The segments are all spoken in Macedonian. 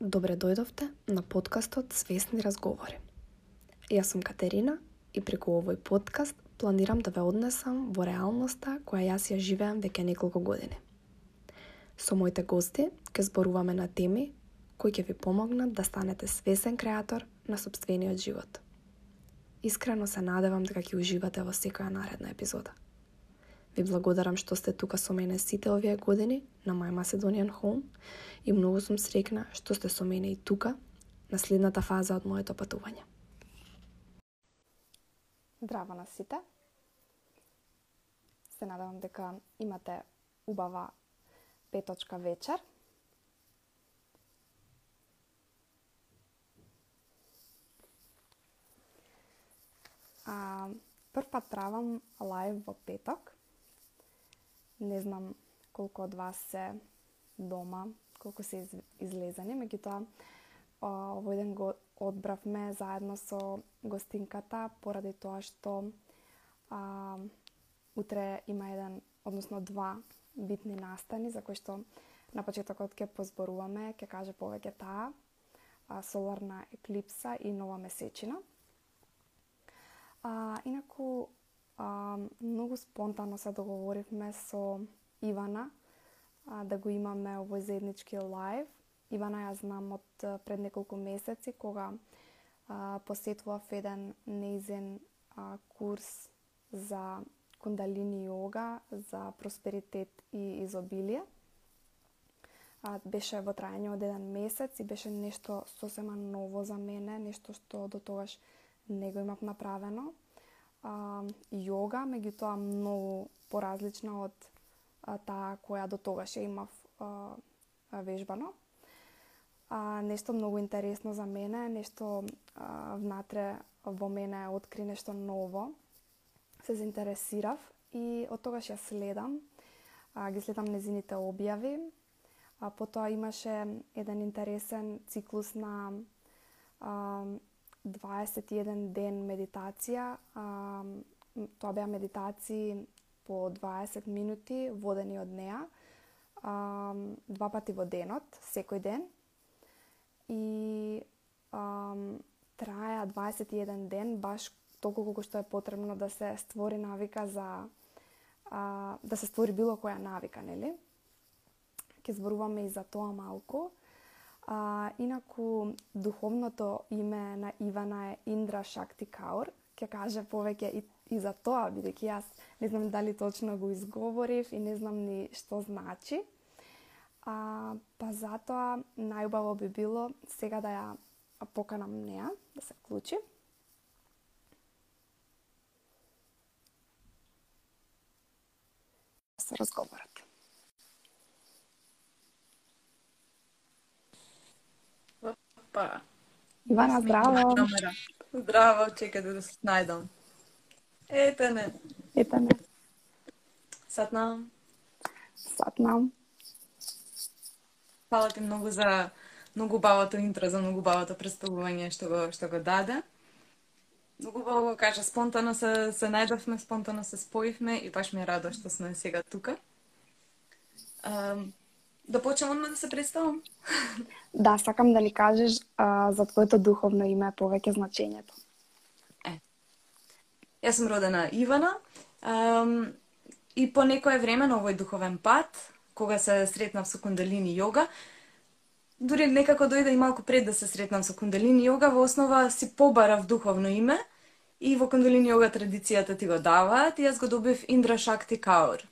Добре дојдовте на подкастот Свесни разговори. Јас сум Катерина и преку овој подкаст планирам да ве однесам во реалноста која јас ја живеам веќе неколку години. Со моите гости ќе зборуваме на теми кои ќе ви помогнат да станете свесен креатор на собствениот живот. Искрено се надевам дека ќе уживате во секоја наредна епизода. Ви благодарам што сте тука со мене сите овие години на My Macedonian Home и многу сум срекна што сте со мене и тука на следната фаза од моето патување. Здраво на сите. Се надевам дека имате убава петочка вечер. А, прв пат правам лајв во петок Не знам колку од вас се дома, колку се из, излезани, меѓутоа овој ден го одбравме заедно со гостинката поради тоа што а, утре има еден, односно два битни настани за кои што на почетокот ќе позборуваме, ќе каже повеќе таа, а, соларна еклипса и нова месечина. А, инаку а, многу спонтано се договоривме со Ивана а, да го имаме овој заеднички лайв. Ивана ја знам од пред неколку месеци кога а, посетував еден неизен а, курс за кундалини йога, за просперитет и изобилие. А, беше во трајање од еден месец и беше нешто сосема ново за мене, нешто што до тогаш не го имав направено а, йога, меѓутоа многу поразлична од а, таа која до тогаш ја имав а, вежбано. А, нешто многу интересно за мене, нешто а, внатре во мене откри нешто ново. Се заинтересирав и од тогаш ја следам. А, ги следам незините објави. А, потоа имаше еден интересен циклус на а, 21 ден медитација. А, тоа беа медитации по 20 минути водени од неа. А, два пати во денот, секој ден. И а, траја 21 ден, баш толку колку што е потребно да се створи навика за а, да се створи било која навика, нели? Ке зборуваме и за тоа малку. А, инаку, духовното име на Ивана е Индра Шакти Каур. Ке каже повеќе и, и за тоа, бидејќи јас не знам дали точно го изговорив и не знам ни што значи. А, па затоа најубаво би било сега да ја поканам неа да се вклучи. Се разговорат. Па. Ивана, здраво. Здраво, чекај да се најдам. Ете не. Ете не. Сатнам. Сатнам. Фала ти многу за многу бавото интро, за многу бавото представување што го што го даде. Многу баво го кажа, спонтано се се најдовме, спонтано се споивме и баш ми е радо што сме сега тука. Um, Да почнем одма да се представам? Да, сакам да ни кажеш а, за твоето духовно име повеќе значењето. Е. Јас сум родена Ивана ам, и по некое време на овој духовен пат, кога се сретнав со кундалини йога, дури некако дојде и малку пред да се сретнам со кундалини йога, во основа си побарав духовно име и во кундалини йога традицијата ти го даваат и јас го добив Индра Шакти Каур.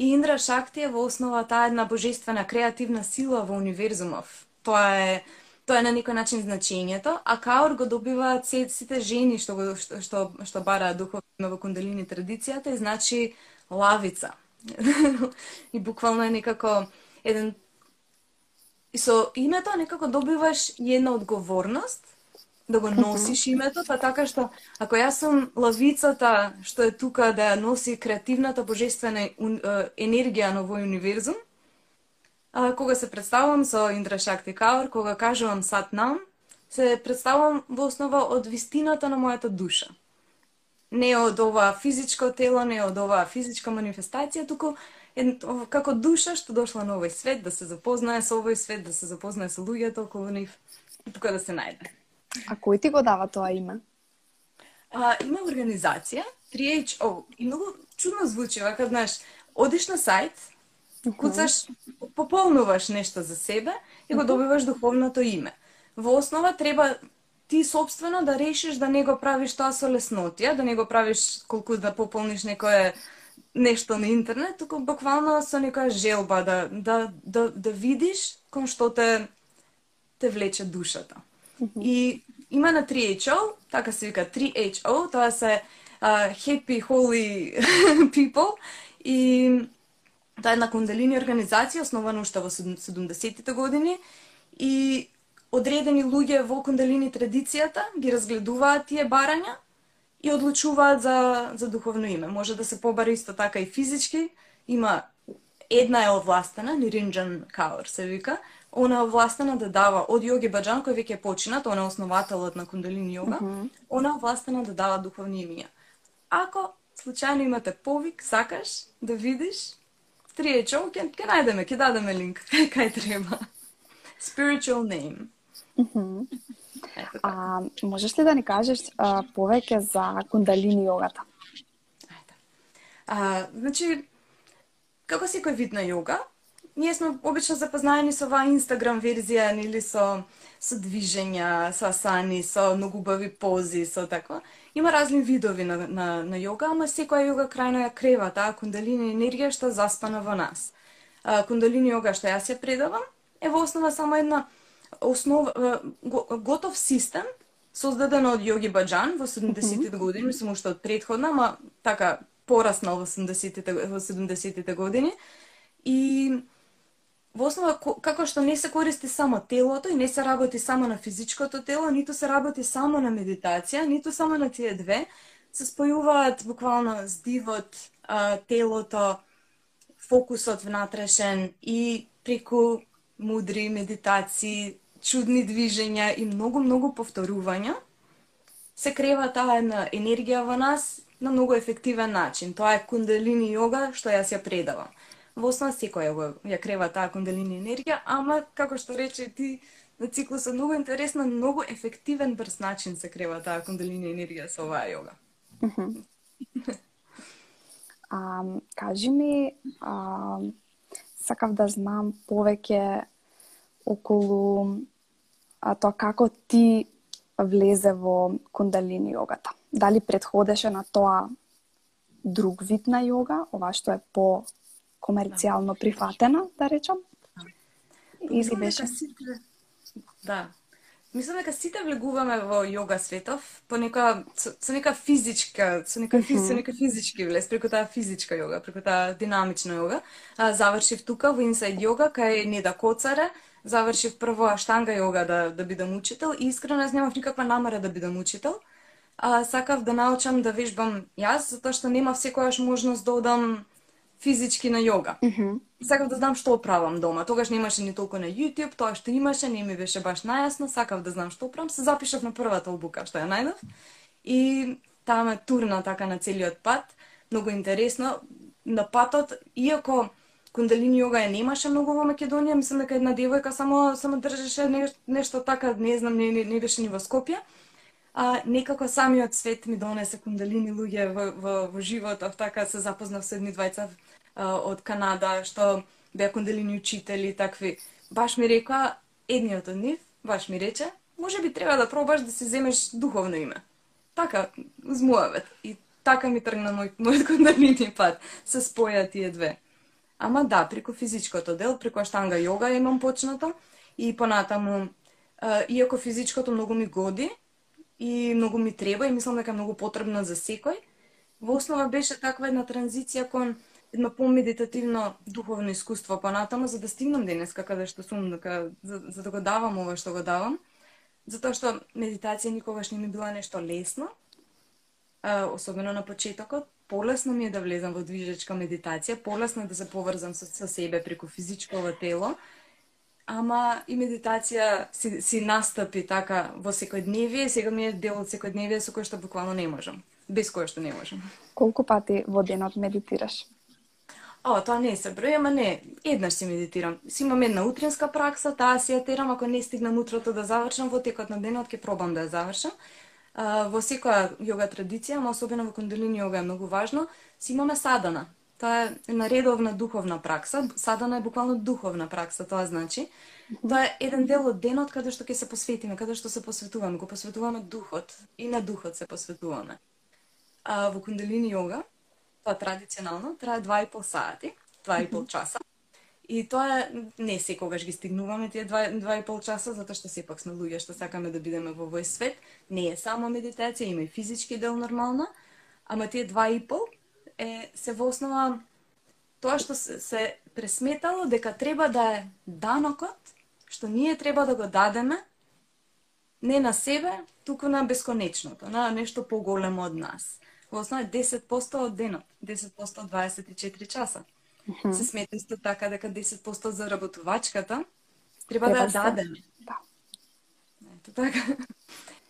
И Индра Шакти е во основа таа една божествена креативна сила во универзумов. Тоа е тоа е на некој начин значењето, а Каор го добиваат сите жени што го што што, што бараат духовно во кундалини традицијата и значи лавица. и буквално е некако еден и со името некако добиваш една одговорност да го носиш името, па така што ако јас сум лавицата што е тука да ја носи креативната божествена енергија на овој универзум, а, кога се представувам со Индра Шакти Каур, кога кажувам Сат Нам, се представувам во основа од вистината на мојата душа. Не од ова физичко тело, не од ова физичка манифестација, туку ед, како душа што дошла на овој свет, да се запознае со овој свет, да се запознае со луѓето околу нив и тука да се најде. А кој ти го дава тоа име? А, има организација, 3HO, и многу чудно звучи, вака, знаеш, одиш на сајт, куцаш, пополнуваш нешто за себе и го добиваш духовното име. Во основа треба ти собствено да решиш да не го правиш тоа со леснотија, да не го правиш колку да пополниш некое нешто на интернет, туку буквално со некоја желба да, да, да, да видиш кон што те, те влече душата. И има на 3HO, така се вика 3HO, тоа се uh, Happy Holy People и Тоа е една кундалини организација, основана уште во 70-тите години и одредени луѓе во кундалини традицијата ги разгледуваат тие барања и одлучуваат за, за духовно име. Може да се побара исто така и физички. Има една е овластена, Ниринджан Каур се вика, она е овластена да дава од Йоги Баджан кој веќе е починат, она е основателот на кундалини йога, mm -hmm. она е овластена да дава духовни имиња. Ако случајно имате повик, сакаш да видиш Триечо, ќе, ќе најдеме, ќе дадеме линк кај, треба. Spiritual name. А, можеш ли да ни кажеш а, повеќе за кундалини йогата? Ајде. А, значи, како секој вид на йога, ние сме обично запознаени со оваа Инстаграм верзија или со со движења, со асани, со многу убави пози, со таква. Има разни видови на, на, на йога, ама секоја йога крајно ја крева таа кундалини енергија што заспана во нас. А, кундалини йога што јас ја предавам е во основа само една основ, готов систем создаден од Йоги Баджан во 70-тите години, мислам уште од предходна, ама така пораснал во 70-тите во 70-тите години. И во основа како што не се користи само телото и не се работи само на физичкото тело, ниту се работи само на медитација, ниту само на тие две, се спојуваат буквално здивот, телото, фокусот внатрешен и преку мудри медитации, чудни движења и многу многу повторувања се крева таа една енергија во нас на многу ефективен начин. Тоа е кундалини йога што јас ја предавам во основа секој го ја крева таа кундалини енергија, ама како што рече ти на циклусот многу интересно, многу ефективен брз начин се крева таа кундалини енергија со оваа јога. а, кажи ми, а, сакав да знам повеќе околу а, тоа како ти влезе во кундалини јогата. Дали предходеше на тоа друг вид на јога, ова што е по комерцијално прифатена, да речам. Или беше... Сите... Да. Мислам дека сите влегуваме во јога светов по нека со, со нека физичка, со нека, mm -hmm. со нека физички влез преку таа физичка јога, преку таа динамична јога. А, завршив тука во Inside Yoga кај Неда Коцаре, завршив прво аштанга јога да да бидам учител и искрено јас немав никаква намера да бидам учител. А, сакав да научам да вежбам јас, затоа што немав секојаш можност да одам физички на јога. Mm -hmm. Сакав да знам што правам дома. Тогаш немаше ни толку на YouTube, тоа што имаше не ми беше баш најасно, сакав да знам што правам, се запишав на првата обука што ја најдов. И таа ме турна така на целиот пат, многу интересно. На патот, иако кундалини јога ја немаше многу во Македонија, мислам дека една девојка само само држеше не, нешто така, не знам, не, не, не беше ни во Скопје. А, некако самиот свет ми донесе кундалини луѓе во, во, во животот, така се запознав со едни двајца од Канада, што беа кундалини учители, такви. Баш ми рекоа, едниот од нив, баш ми рече, може би треба да пробаш да си земеш духовно име. Така, змуавет. И така ми тргна мој, мојот кундалини пат. Се споја тие две. Ама да, преку физичкото дел, преку аштанга јога имам почнато и понатаму, иако физичкото многу ми годи и многу ми треба и мислам дека е многу потребно за секој, во основа беше таква една транзиција кон едно помедитативно духовно искуство понатаму за да стигнам денеска каде што сум, дека за, за да го давам ова што го давам. Затоа што медитација никогаш не ми била нешто лесно, а, особено на почетокот. Полесно ми е да влезам во движечка медитација, полесно е да се поврзам со, со себе преку физичкото тело, ама и медитација си, си настапи така во секојдневие, сега ми е дел од секојдневие со кој што буквално не можам, без кој што не можам. Колку пати во денот медитираш? А, тоа не се брои, ама не, еднаш си медитирам. Си имам една утринска пракса, таа си ја терам, ако не стигнам утрото да завршам, во текот на денот ќе пробам да ја завршам. А, во секоја јога традиција, ама особено во кундалини јога е многу важно, си имаме садана. Тоа е една редовна духовна пракса. Садана е буквално духовна пракса, тоа значи. Тоа е еден дел од денот каде што ќе се посветиме, каде што се посветуваме, го посветуваме духот и на духот се посветуваме. А, во кундалини јога, тоа традиционално трае два и пол сати, два и пол часа. И тоа не секогаш ги стигнуваме тие два, два и пол часа, затоа што сепак сме луѓе што сакаме да бидеме во овој свет. Не е само медитација, има и физички дел нормално, ама тие два и пол е се во основа тоа што се, се пресметало дека треба да е данокот што ние треба да го дадеме не на себе, туку на бесконечното, на нешто поголемо од нас во основа 10% од денот, 10% од 24 часа. Mm -hmm. Се смета исто така дека 10% за работувачката треба, треба да ја дадеме. Да. Ето така.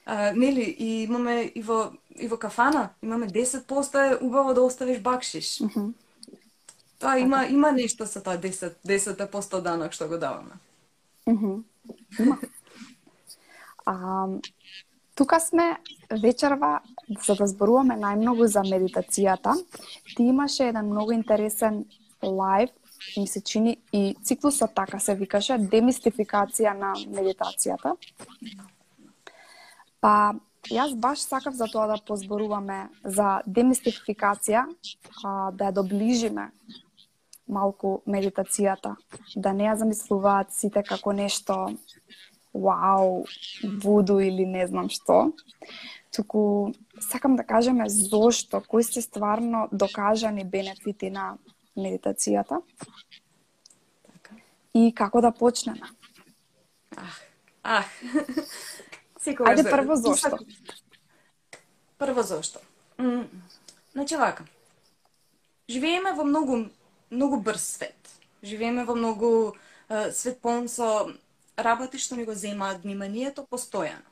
А, нели, и имаме и во, и во кафана, имаме 10% е убаво да оставиш бакшиш. Mm -hmm. Тоа има, има нешто со тоа 10, 10% данок што го даваме. Mm -hmm. Има. А, Тука сме вечерва за да зборуваме најмногу за медитацијата. Ти имаше еден многу интересен лайв, ми се чини и циклусот така се викаше, демистификација на медитацијата. Па, јас баш сакав за тоа да позборуваме за демистификација, а, да ја доближиме малку медитацијата, да не ја замислуваат сите како нешто вау, вуду или не знам што, туку сакам да кажеме зошто, кои се стварно докажани бенефити на медитацијата така. и како да почнеме. Ах, ах. Секогаш Ајде прво зошто. Прво зошто. М значи вака. Живееме во многу многу брз свет. Живееме во многу свет полн со работи што ни го земаат вниманието постојано.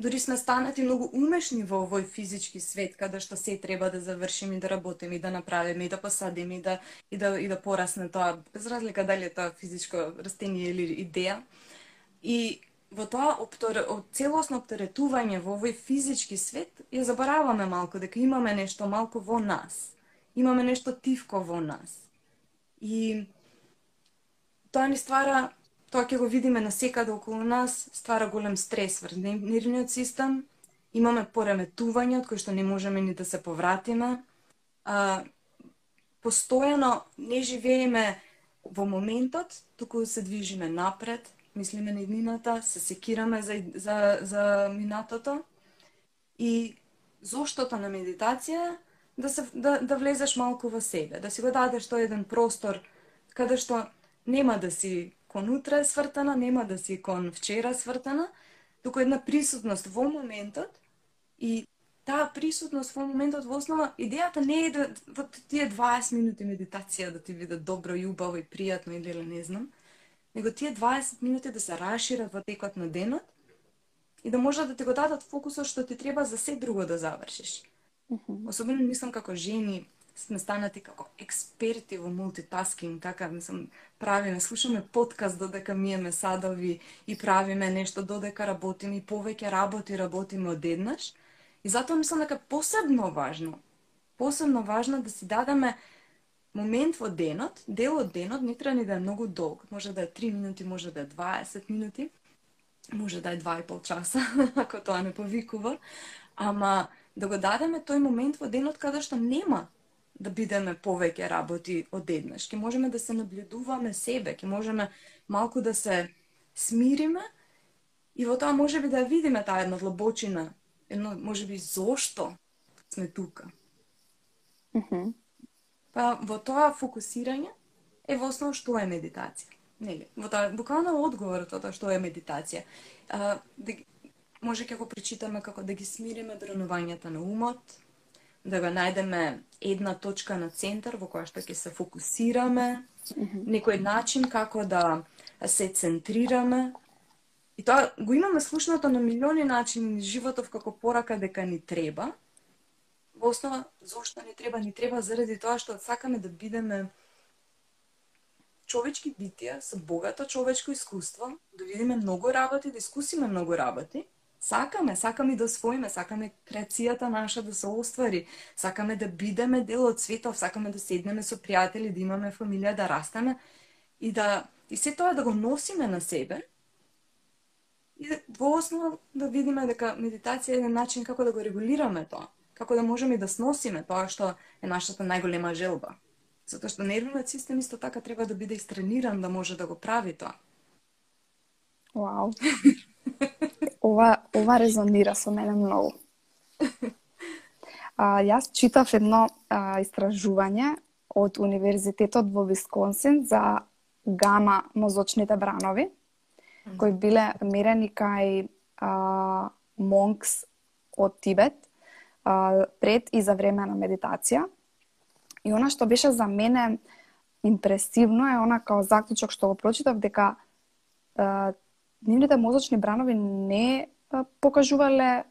Дори сме станати многу умешни во овој физички свет, каде што се треба да завршиме и да работиме и да направиме и да посадиме и да, и да, и да порасне тоа, без разлика дали е тоа физичко растение или идеја. И во тоа оптор... целосно оптеретување во овој физички свет, ја забораваме малку дека имаме нешто малку во нас. Имаме нешто тивко во нас. И тоа ни ствара Тоа ќе го видиме на секаде околу нас, ствара голем стрес врз нервниот систем, имаме пореметување од кои што не можеме ни да се повратиме. А, постојано не живееме во моментот, туку се движиме напред, мислиме на иднината, се секираме за, за, за минатото. И зоштото на медитација да, се, да, да влезеш малку во себе, да си го дадеш тој еден простор каде што нема да си кон утре свртана, нема да си кон вчера свртана, туку една присутност во моментот и таа присутност во моментот во основа идејата не е да во тие 20 минути медитација да ти биде добро и убаво и пријатно или не знам, него тие 20 минути да се расшират во текот на денот и да можат да ти го дадат фокусот што ти треба за се друго да завршиш. Mm -hmm. Особено мислам како жени, сме станати како експерти во мултитаскинг, така, мислам, правиме, слушаме подкаст додека миеме садови и правиме нешто додека работиме и повеќе работи работиме одеднаш. И затоа мислам дека посебно важно, посебно важно да си дадеме момент во денот, дел од денот, не треба ни да е многу долг, може да е 3 минути, може да е 20 минути, може да е 2 и пол часа, ако тоа не повикува, ама да го дадеме тој момент во денот каде што нема да бидеме повеќе работи одеднаш. Ке можеме да се наблюдуваме себе, ке можеме малку да се смириме и во тоа може би да видиме таа една длабочина, едно може би зошто сме тука. Mm -hmm. Па во тоа фокусирање е во основа што е медитација. Нели? Во тоа буквално одговорот тоа што е медитација. А, да, може ќе го прочитаме како да ги смириме дрнувањата на умот, да го најдеме една точка на центар во која што ќе се фокусираме, mm -hmm. некој начин како да се центрираме. И тоа го имаме слушнато на милиони начини животов како порака дека ни треба. Во основа, зошто ни треба? Ни треба заради тоа што сакаме да бидеме човечки битија со богато човечко искуство, да видиме многу работи, да искусиме многу работи, сакаме, сакаме да освоиме, сакаме креацијата наша да се оствари, сакаме да бидеме дел од светот, сакаме да седнеме со пријатели, да имаме фамилија, да растеме и да и се тоа да го носиме на себе. И во основа да видиме дека медитација е еден начин како да го регулираме тоа, како да можеме да сносиме тоа што е нашата најголема желба. Затоа што нервниот систем исто така треба да биде истрениран да може да го прави тоа. Вау. ова, ова резонира со мене многу. А, јас читав едно а, истражување од Универзитетот во Висконсин за гама мозочните бранови, кои биле мерени кај а, монкс од Тибет а, пред и за време на медитација. И она што беше за мене импресивно е она као заклучок што го прочитав дека а, нивните мозочни бранови не покажувале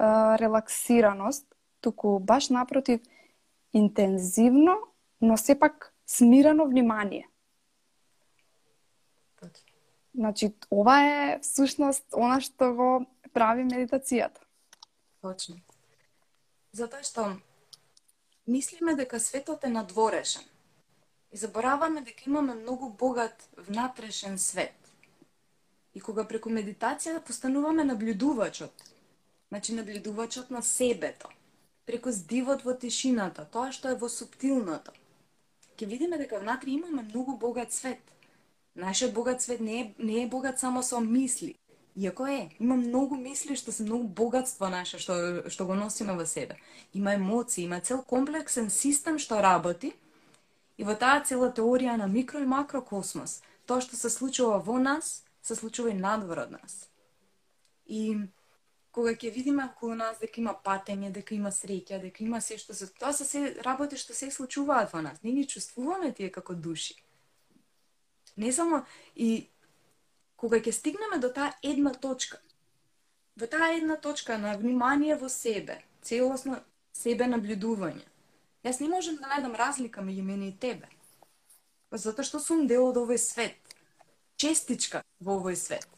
релаксираност, туку баш напротив интензивно, но сепак смирено внимание. Точно. Значи, ова е всушност она што го прави медитацијата. Точно. Затоа што мислиме дека светот е надворешен. И забораваме дека имаме многу богат внатрешен свет. И кога преку медитација постануваме наблюдувачот, значи наблюдувачот на себето, преку здивот во тишината, тоа што е во суптилното, ќе видиме дека внатре имаме многу богат свет. Нашиот богат свет не е, не е богат само со мисли, Иако е, има многу мисли што се многу богатство наше што што го носиме во себе. Има емоции, има цел комплексен систем што работи и во таа цела теорија на микро и макрокосмос, тоа што се случува во нас, се случува и надвор од нас. И кога ќе видиме околу нас дека има патење, дека има среќа, дека има се што се тоа се се работи што се случуваат во нас. Не ги чувствуваме тие како души. Не само и кога ќе стигнеме до таа една точка, во таа една точка на внимание во себе, целосно себе наблюдување, јас не можам да најдам разлика меѓу мене и тебе. Затоа што сум дел од овој свет честичка во овој свет.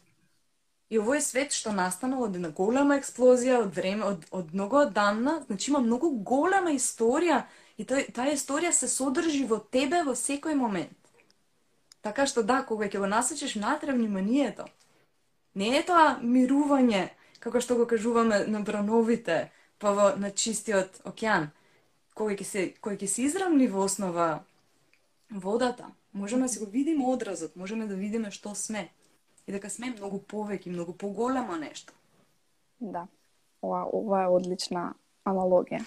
И овој свет што настанал од една голема експлозија од време од од многу одамна, значи има многу голема историја и тој, таа историја се содржи во тебе во секој момент. Така што да, кога ќе го насочиш внатре вниманието, не е тоа мирување, како што го кажуваме на брановите, па во на чистиот океан, кој ќе се кој ќе се изравни во основа водата, можеме да се го видиме одразот, можеме да видиме што сме. И дека сме многу повеќе, многу поголемо нешто. Да. Ова, ова е одлична аналогија.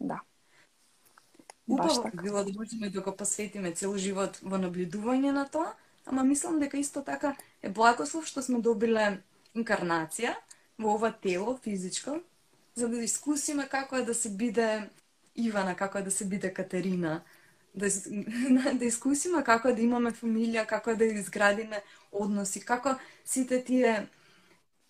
Да. Убаво така. било да можеме да го посветиме цел живот во наблюдување на тоа, ама мислам дека исто така е благослов што сме добиле инкарнација во ова тело физичко, за да искусиме како е да се биде Ивана, како е да се биде Катерина, да, да искусиме како да имаме фамилија, како да изградиме односи, како сите тие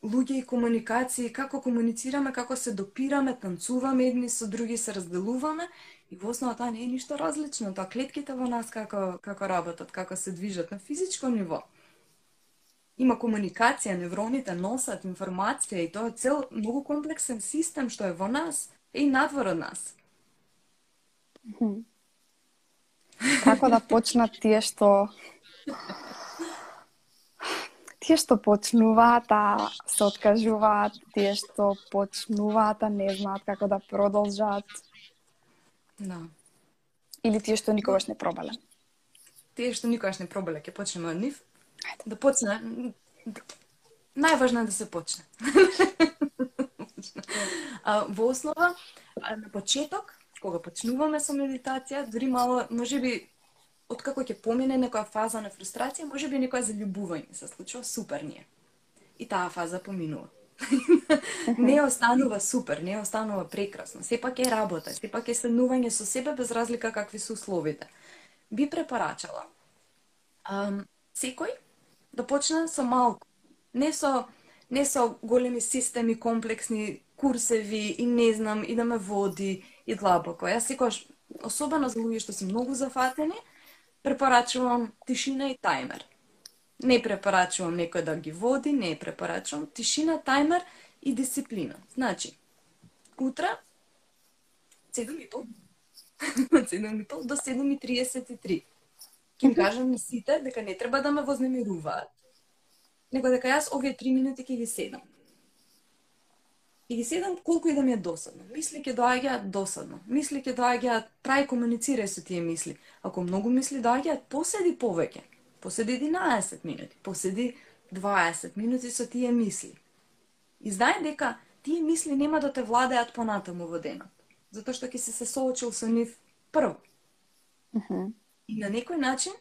луѓе и комуникации, како комуницираме, како се допираме, танцуваме едни со други, се разделуваме и во основа тоа не е ништо различно, тоа клетките во нас како како работат, како се движат на физичко ниво. Има комуникација, невроните носат информација и тоа е цел многу комплексен систем што е во нас и надвор од нас. Mm -hmm како да почнат тие што тие што почнуваат а се откажуваат, тие што почнуваат а не знаат како да продолжат. Да. Или тие што никогаш не пробале. Тие што никогаш не пробале, ќе почнеме од нив. Да почне. Најважно е да се почне. а, во основа, на почеток, кога почнуваме со медитација, дури мало, може би, откако ќе помине некоја фаза на фрустрација, може би некоја заљубување се случува, супер ние. И таа фаза поминува. не останува супер, не останува прекрасно. Сепак е работа, сепак е следнување со себе без разлика какви се условите. Би препорачала um, секој да почне со малку. Не со не со големи системи, комплексни курсеви и не знам, и да ме води и длабоко. Јас секогаш, особено за луѓе што се многу зафатени, препорачувам тишина и тајмер. Не препорачувам некој да ги води, не препорачувам тишина, тајмер и дисциплина. Значи, утре 7.30 од 7.30 до 7.33. Ќе им кажам на сите дека не треба да ме вознемируваат, него дека јас овие три минути ќе ги седам. И ги седам колку и да ми е досадно. Мисли ќе доаѓаат досадно. Мисли ќе доаѓаат, прај комуницирај со тие мисли. Ако многу мисли доаѓаат, поседи повеќе. Поседи 11 минути, поседи 20 минути со тие мисли. И знај дека тие мисли нема да те владеат понатаму во денот. Затоа што ќе си се соочил со нив прво. Mm -hmm. И на некој начин,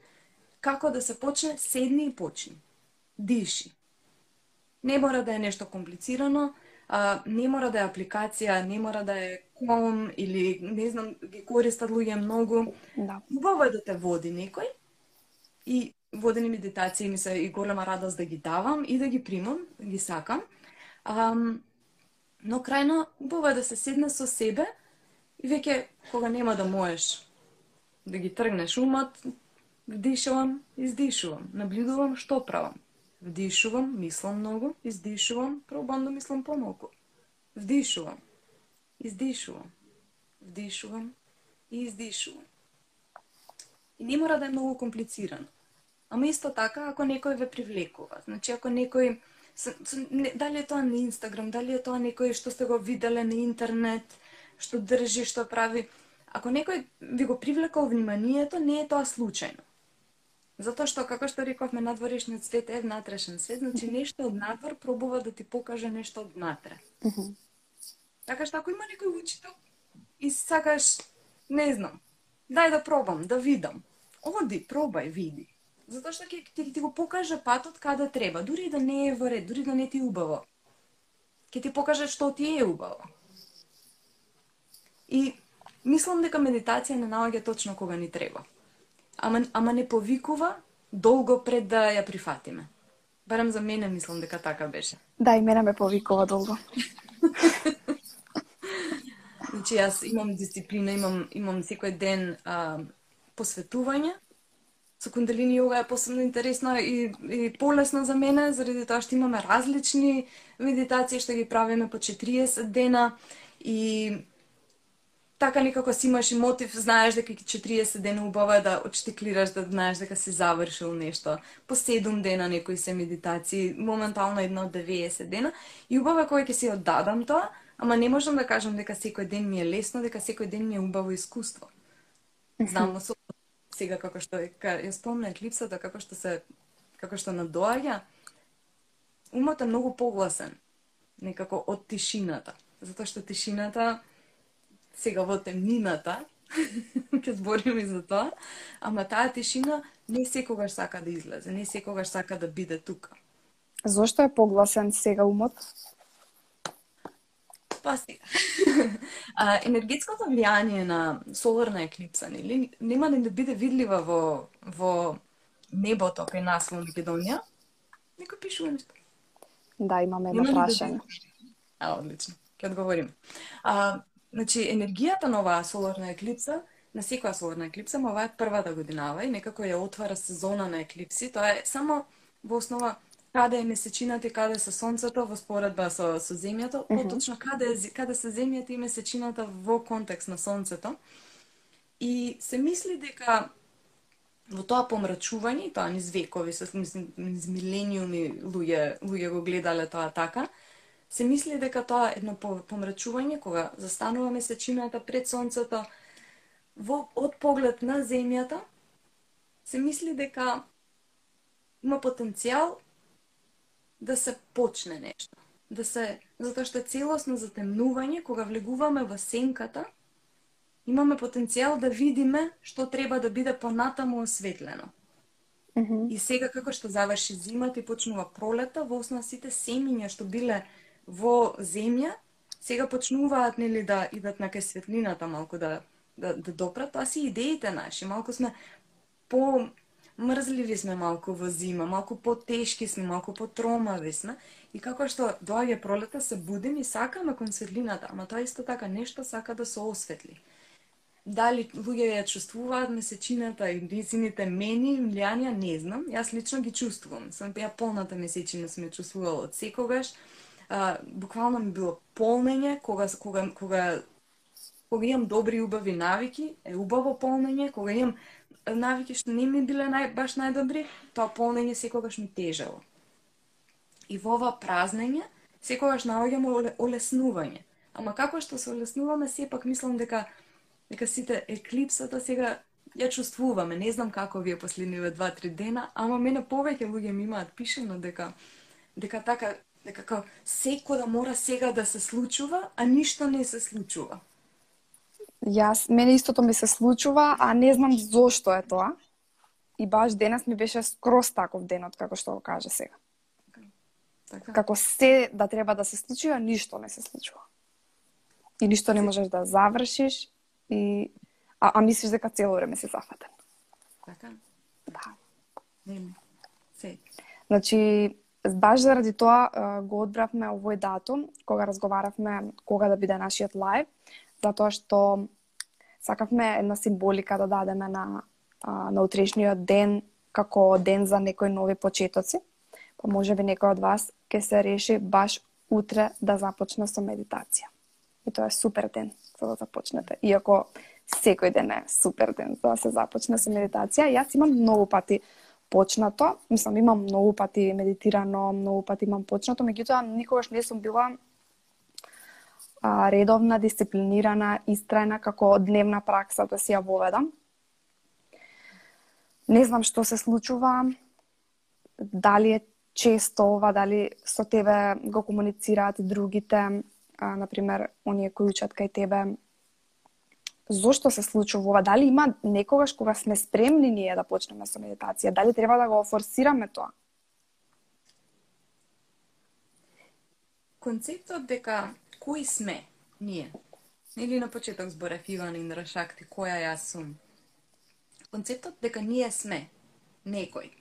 како да се почне, седни и почни. Диши. Не мора да е нешто комплицирано, а, не мора да е апликација, не мора да е ком или не знам, ги користат луѓе многу. Да. Убаво е да те води некој и водени медитации ми се и голема радост да ги давам и да ги примам, да ги сакам. Um, но крајно убаво е да се седне со себе и веќе кога нема да можеш да ги тргнеш умот, вдишувам, издишувам, наблюдувам што правам. Вдишувам, мислам многу, издишувам, пробам да мислам помалку. Вдишувам, издишувам, вдишувам и издишувам. И не мора да е многу комплицирано. Ама исто така, ако некој ве привлекува, значи ако некој дали е тоа на Инстаграм, дали е тоа некој што сте го виделе на интернет, што држи, што прави, ако некој ви го привлекал вниманието, не е тоа случајно. Затоа што, како што рековме, надворешниот свет е внатрешен свет, значи нешто од надвор пробува да ти покаже нешто од внатре. Така што ако има некој учител и сакаш, не знам, дај да пробам, да видам. Оди, пробај, види. Затоа што ќе ти, ти го покаже патот каде треба, дури да не е во ред, дури да не ти е убаво. Ќе ти покаже што ти е убаво. И Мислам дека медитација не наоѓа точно кога ни треба. Ама, ама не повикува долго пред да ја прифатиме. Барем за мене мислам дека така беше. Да, и мене ме повикува долго. значи јас имам дисциплина, имам имам секој ден а, посветување. Со кундалини јога е посебно интересно и, и полесно за мене, заради тоа што имаме различни медитации што ги правиме по 40 дена и така некако си имаш и мотив, знаеш дека ќе 40 дена убава да отштиклираш, да знаеш дека си завршил нешто. По 7 дена некои се медитации, моментално една од 90 дена. И убаво е кој ќе си оддадам тоа, ама не можам да кажам дека секој ден ми е лесно, дека секој ден ми е убаво искуство. Знам со сега како што е, ја спомна еклипсата, како што се како што надоаѓа, умот е многу погласен некако од тишината, затоа што тишината сега во темнината, ќе збориме за тоа, ама таа тишина не секогаш сака да излезе, не секогаш сака да биде тука. Зошто е погласен сега умот? Па сега. а, енергетското влијание на соларна еклипса, нели, нема да биде видлива во, во небото кај нас во Македонија. Некој пишува нешто. Да, имаме едно прашање. Да а, одлично. Ќе одговорим. А, Значи, енергијата на оваа соларна еклипса, на секоја соларна еклипса, ма оваа е првата годинава и некако ја отвара сезона на еклипси. Тоа е само во основа каде е месечината и каде се сонцето во споредба со, со земјата, uh -huh. поточно каде, каде се земјата и месечината во контекст на сонцето. И се мисли дека во тоа помрачување, тоа низ векови, со низ милениуми луѓе, луѓе го гледале тоа така, се мисли дека тоа е едно помрачување кога застанува месечината пред сонцето во од поглед на земјата се мисли дека има потенцијал да се почне нешто. Да се затоа што е целосно затемнување кога влегуваме во сенката имаме потенцијал да видиме што треба да биде понатаму осветлено. Mm -hmm. И сега како што заврши зимата и почнува пролета, во основа сите семиња што биле во земја, сега почнуваат нели да идат на кај светлината малку да да, да допрат, тоа си идеите наши. Малку сме по мрзливи сме малку во зима, малку потешки сме, малку потромави сме. И како што доаѓа пролета, се будим и сакаме кон светлината, ама тоа исто така нешто сака да се осветли. Дали луѓе ја чувствуваат месечината и незините мени, влијанија, не знам. Јас лично ги чувствувам. Сам ја полната месечина сме чувствувала од секогаш. А, буквално ми било полнење кога кога кога кога имам добри убави навики, е убаво полнење, кога имам навики што не ми биле нај, баш најдобри, тоа полнење секогаш ми тежело И во ова празнење, секогаш наоѓам олеснување. Ама како што се олеснуваме, сепак мислам дека дека сите еклипсата сега ја чувствуваме. Не знам како вие последниве 2-3 дена, ама мене повеќе луѓе ми имаат пишено дека дека така дека како секој да мора сега да се случува, а ништо не се случува. Јас, мене истото ми се случува, а не знам зошто е тоа. И баш денес ми беше скроз таков денот, како што го каже сега. Така. Како се да треба да се случи, а ништо не се случува. И ништо не можеш да завршиш и а, а мислиш дека цело време си зафатен. Така? Да. Не, се. Значи, баш заради тоа го одбравме овој датум, кога разговаравме кога да биде нашиот лайв, затоа што сакавме една символика да дадеме на, на утрешниот ден како ден за некои нови почетоци. Па може би некој од вас ќе се реши баш утре да започне со медитација. И тоа е супер ден за да започнете. Иако секој ден е супер ден за да се започне со медитација. Јас имам многу пати почнато, мислам имам многу пати медитирано, многу пати имам почнато, меѓутоа никогаш не сум била а, редовна, дисциплинирана, истрајна како дневна пракса да си ја воведам. Не знам што се случува, дали е често ова, дали со тебе го комуницираат другите, а, например, оние кои учат кај тебе, зошто се случува ова? Дали има некогаш кога сме спремни ние да почнеме со медитација? Дали треба да го форсираме тоа? Концептот дека кои сме ние. Нели на почеток зборев Иван Индрашакти, која јас сум. Концептот дека ние сме некој.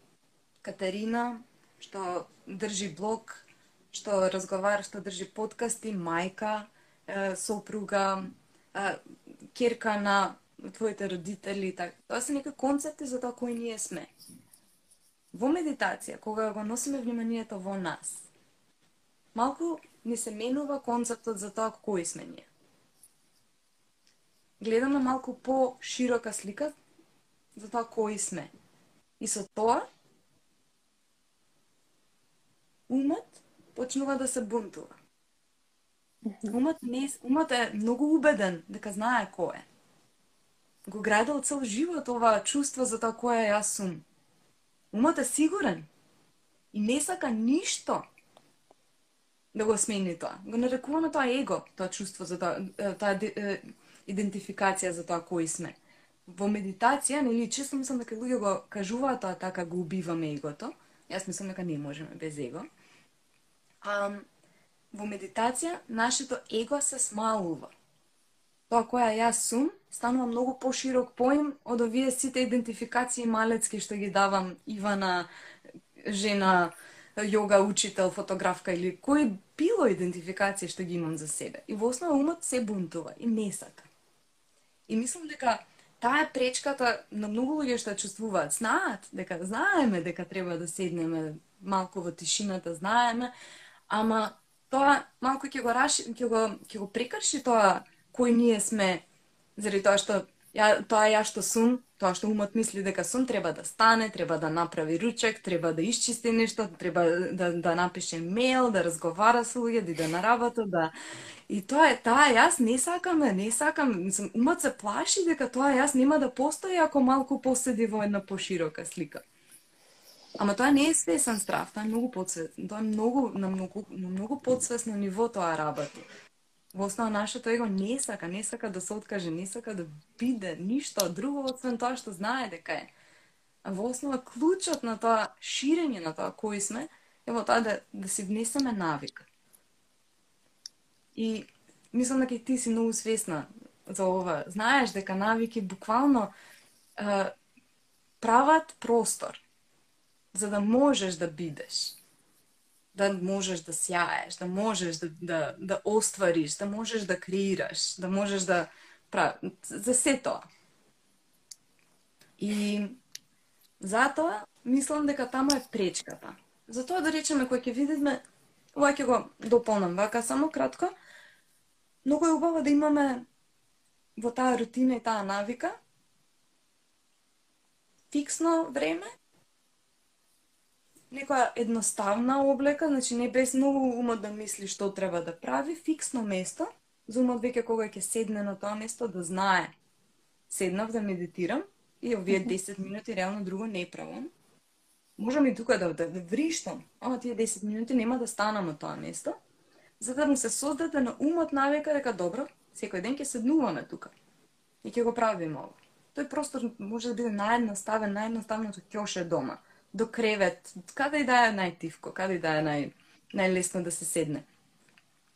Катерина, што држи блог, што разговара, што држи подкасти, мајка, сопруга, керка на твоите родители, така. Тоа се некои концепти за тоа кои ние сме. Во медитација, кога го носиме вниманието во нас, малку ни се менува концептот за тоа кои сме ние. Гледаме малку по широка слика за тоа кои сме. И со тоа умот почнува да се бунтува. Умот, не, умот е многу убеден дека знае кој е. Го градил цел живот ова чувство за тоа е јас сум. Умот е сигурен и не сака ништо да го смени тоа. Го нарекуваме тоа его, тоа чувство за тоа, таа идентификација за тоа кој сме. Во медитација, нели, често мислам дека луѓе го кажуваат тоа така го убиваме егото. Јас мислам дека не можеме без его. Um, во медитација, нашето его се смалува. Тоа која јас сум, станува многу поширок поим од овие сите идентификации малецки што ги давам Ивана, жена, јога учител, фотографка или кој било идентификација што ги имам за себе. И во основа умот се бунтува и не сака. И мислам дека таа е пречката на многу луѓе што чувствуваат. Знаат дека знаеме дека треба да седнеме малку во тишината, знаеме, ама тоа малку ќе го раши, ќе го ќе го прекрши тоа кој ние сме заради тоа што ја тоа ја што сум тоа што умот мисли дека сум треба да стане, треба да направи ручек, треба да исчисти нешто, треба да, да напише мејл, да разговара со луѓе, да иде на работа, да И тоа е таа јас не сакам, не сакам, мислам, умот се плаши дека тоа јас нема да постои ако малку поседи во една поширока слика. Ама тоа не е свесен страв, тоа е многу подсвесно, тоа е многу на многу на многу подсвесно ниво тоа работи во основа нашето его не сака, не сака да се откаже, не сака да биде ништо друго освен тоа што знае дека е. А во основа клучот на тоа ширење на тоа кои сме е во тоа да, да си внесеме навик. И мислам дека ти си многу свесна за ова. Знаеш дека навики буквално е, прават простор за да можеш да бидеш да можеш да сјаеш, да можеш да, да, да оствариш, да можеш да креираш, да можеш да за се тоа. И затоа мислам дека таму е пречката. Затоа да речеме кој ќе видиме, ова ќе го дополнам вака само кратко. Многу е убаво да имаме во таа рутина и таа навика фиксно време, некоја едноставна облека, значи не без многу умот да мисли што треба да прави, фиксно место, за умот веќе кога ќе седне на тоа место да знае. Седнав да медитирам и овие 10 минути реално друго не правам. Можам и тука да, да, да вриштам, ама тие 10 минути нема да станам на тоа место, за да му се создаде на умот навика дека добро, секој ден ќе седнуваме тука и ќе го правиме ова. Тој простор може да биде наједноставен, наједноставното ќоше дома, до кревет, каде и да е најтивко, каде и да е нај, најлесно да се седне.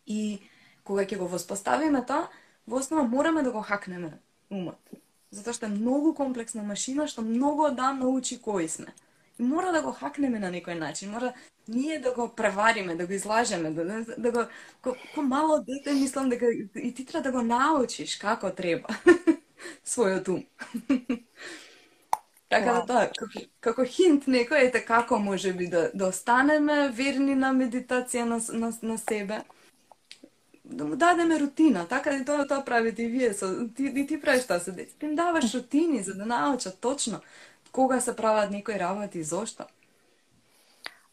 И кога ќе го воспоставиме тоа, во основа мораме да го хакнеме умот. Затоа што е многу комплексна машина што многу одам научи кои сме. И мора да го хакнеме на некој начин, мора ние да го превариме, да го излажеме, да, да, да го ко, ко мало дете мислам дека и ти треба да го научиш како треба својот ум. така да тоа, како, како хинт некој, ете како може би да, да останеме верни на медитација на, на, на себе да му дадеме рутина, така и тоа тоа правите и вие со ти и ти правиш тоа со децата. Им даваш рутини за да научат точно кога се прават некои работи и зошто.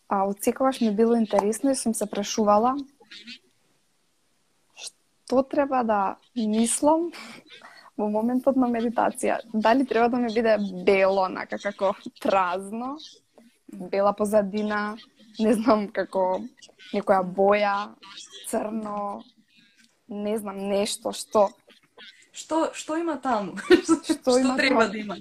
А од секогаш ми било интересно и сум се прашувала што треба да мислам во моментот на медитација. Дали треба да ми биде бело, нака како празно, бела позадина, не знам како некоја боја, црно, не знам, нешто, што? Што, што има таму? што, што има треба таму? да има?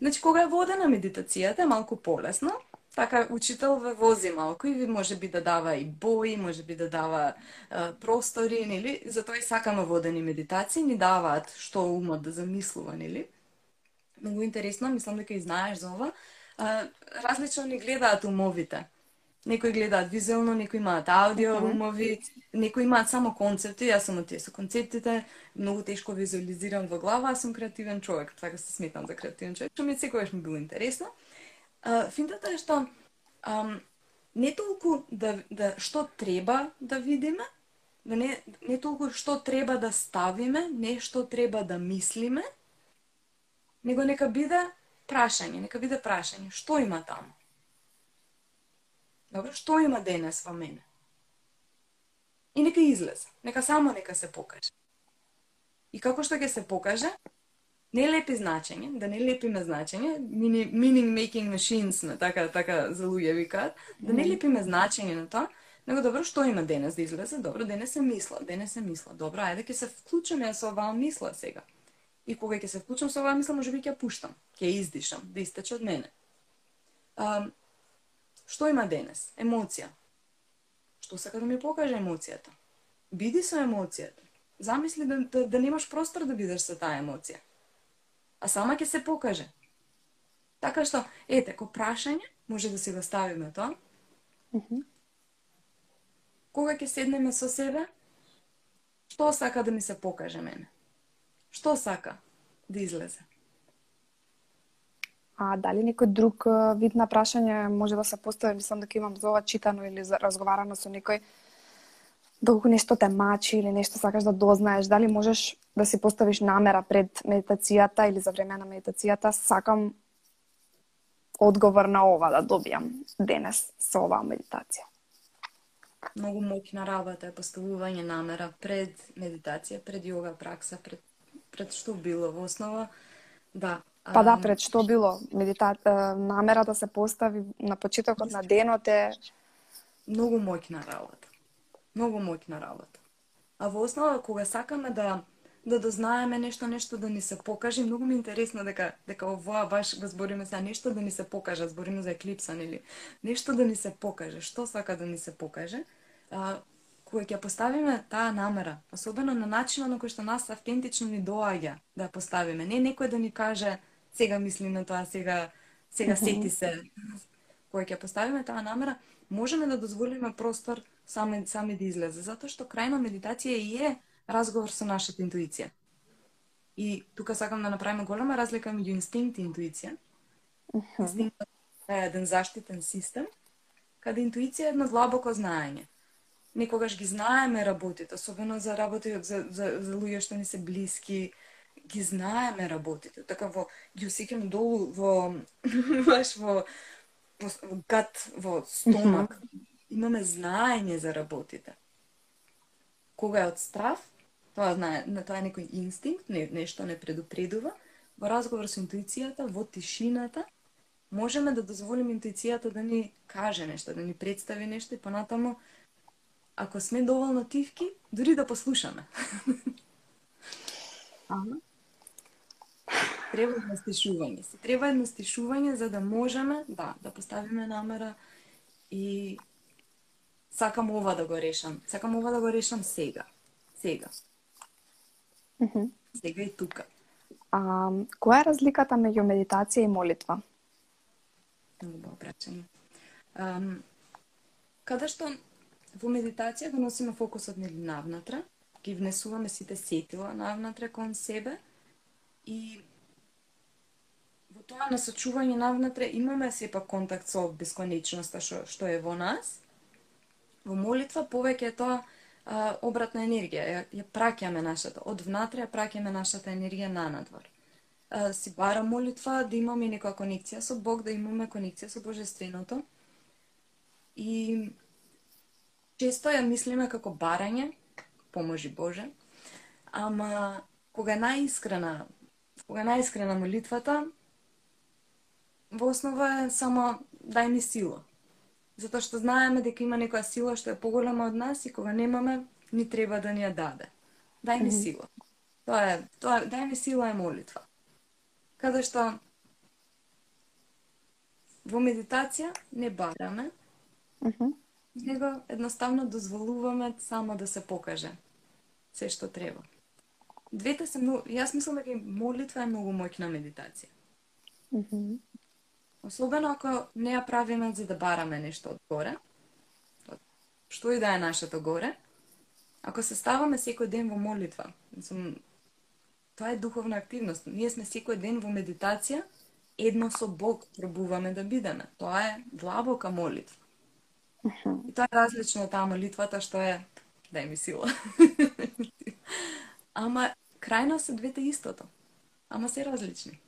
Значи, кога е водена медитацијата, е малку полесно, така учител ве вози малку и ви може би да дава и бои, може би да дава е, простори, нели? Затоа и сакаме водени медитации, ни даваат што умот да замислува, нели? Многу интересно, мислам дека и знаеш за ова. Е, различно ни гледаат умовите. Некои гледаат визуелно, некои имаат аудио mm -hmm. умови, некои имаат само концепти, јас сум од тие со концептите, многу тешко визуализирам во глава, аз сум креативен човек, така се сметам за креативен човек, што ми секогаш ми било интересно. А, финтата е што ам, не толку да, да што треба да видиме, да не, не толку што треба да ставиме, не што треба да мислиме, него нека биде прашање, нека биде прашање, што има таму? Добро, што има денес во мене? И нека излезе, нека само нека се покаже. И како што ќе се покаже, не лепи значење, да не лепиме значење, meaning making machines, на така така за луѓе викаат, да не лепиме значење на тоа, него добро што има денес да излезе, добро денес се мисла, денес се мисла. Добро, ајде ќе се вклучиме со оваа мисла сега. И кога ќе се вклучам со оваа мисла, може би ќе пуштам, ќе издишам, да истече од мене. Um, Што има денес? Емоција. Што сака да ми покаже емоцијата? Биди со емоцијата. Замисли да, да, да немаш простор да бидеш со таа емоција. А сама ќе се покаже. Така што, ете, ко прашање, може да се го ставиме тоа. Mm -hmm. Кога ќе седнеме со себе, што сака да ми се покаже мене? Што сака да излезе? А дали некој друг вид на прашање може да се постави, мислам дека имам за ова читано или разговарано со некој, долго нешто те мачи или нешто сакаш да дознаеш, дали можеш да си поставиш намера пред медитацијата или за време на медитацијата, сакам одговор на ова да добијам денес со оваа медитација. Многу моќна работа е поставување намера пред медитација, пред йога пракса, пред пред што било во основа. Да, Па да, пред што било медита... намера да се постави на почетокот на денот е многу моќна работа. Многу моќна работа. А во основа кога сакаме да да дознаеме нешто, нешто да ни се покаже, многу ми е интересно дека дека овоа баш го збориме за нешто да ни се покаже, збориме за еклипса нели. Нешто да ни се покаже, што сака да ни се покаже. А, кога ќе поставиме таа намера, особено на начинот на кој што нас автентично ни доаѓа да ја поставиме, не некој да ни каже сега мислим на тоа, сега сега сети се. Кога ќе поставиме таа намера, можеме да дозволиме простор сами сами да излезе, затоа што крајна медитација и е разговор со нашата интуиција. И тука сакам да направиме голема разлика меѓу инстинкт и интуиција. Инстинктот е еден заштитен систем, каде интуиција е едно длабоко знаење. Некогаш ги знаеме работите, особено за работи за, за, за луѓе што ни се блиски, ги знаеме работите. Така во ги усикаме долу во баш во во, во гат, во стомак. Имаме знаење за работите. Кога е од страв, тоа знае, тоа е некој инстинкт, не, нешто не предупредува. Во разговор со интуицијата, во тишината, можеме да дозволиме интуицијата да ни каже нешто, да ни представи нешто и понатаму, ако сме доволно тивки, дури да послушаме. Ага. Треба едно стишување. Се треба едно стишување за да можеме, да, да поставиме намера и сакам ова да го решам. Сакам ова да го решам сега. Сега. Mm -hmm. Сега и тука. А, која е разликата меѓу медитација и молитва? Много убаво прашање. Um, каде што во медитација го носиме фокусот нели навнатре, ги внесуваме сите сетила навнатре кон себе и во тоа насочување навнатре имаме сепак контакт со бесконечноста што, што е во нас. Во молитва повеќе е тоа а, обратна енергија, ја, ја праќаме нашата, од внатре ја праќаме нашата енергија на надвор. А, си бара молитва да имаме некоја конекција со Бог, да имаме конекција со Божественото. И често ја мислиме како барање, поможи Боже, ама кога е најискрена, кога е најискрена молитвата, во основа е само дај ми сила затоа што знаеме дека има некоја сила што е поголема од нас и кога немаме, ни треба да ни ја даде. Дај ми сила. Тоа е, тоа дај ми сила е молитва. Каде што во медитација не бараме, Mm -hmm. него едноставно дозволуваме само да се покаже се што треба. Двете се многу, јас мислам дека молитва е многу моќна медитација. Mm -hmm. Особено ако не ја правиме за да бараме нешто од горе, што и да е нашето горе, ако се ставаме секој ден во молитва, мислам, тоа е духовна активност. Ние сме секој ден во медитација, едно со Бог пробуваме да бидеме. Тоа е длабока молитва. И тоа е различно од таа молитвата што е дај ми сила. Ама крајно се двете истото. Ама се различни.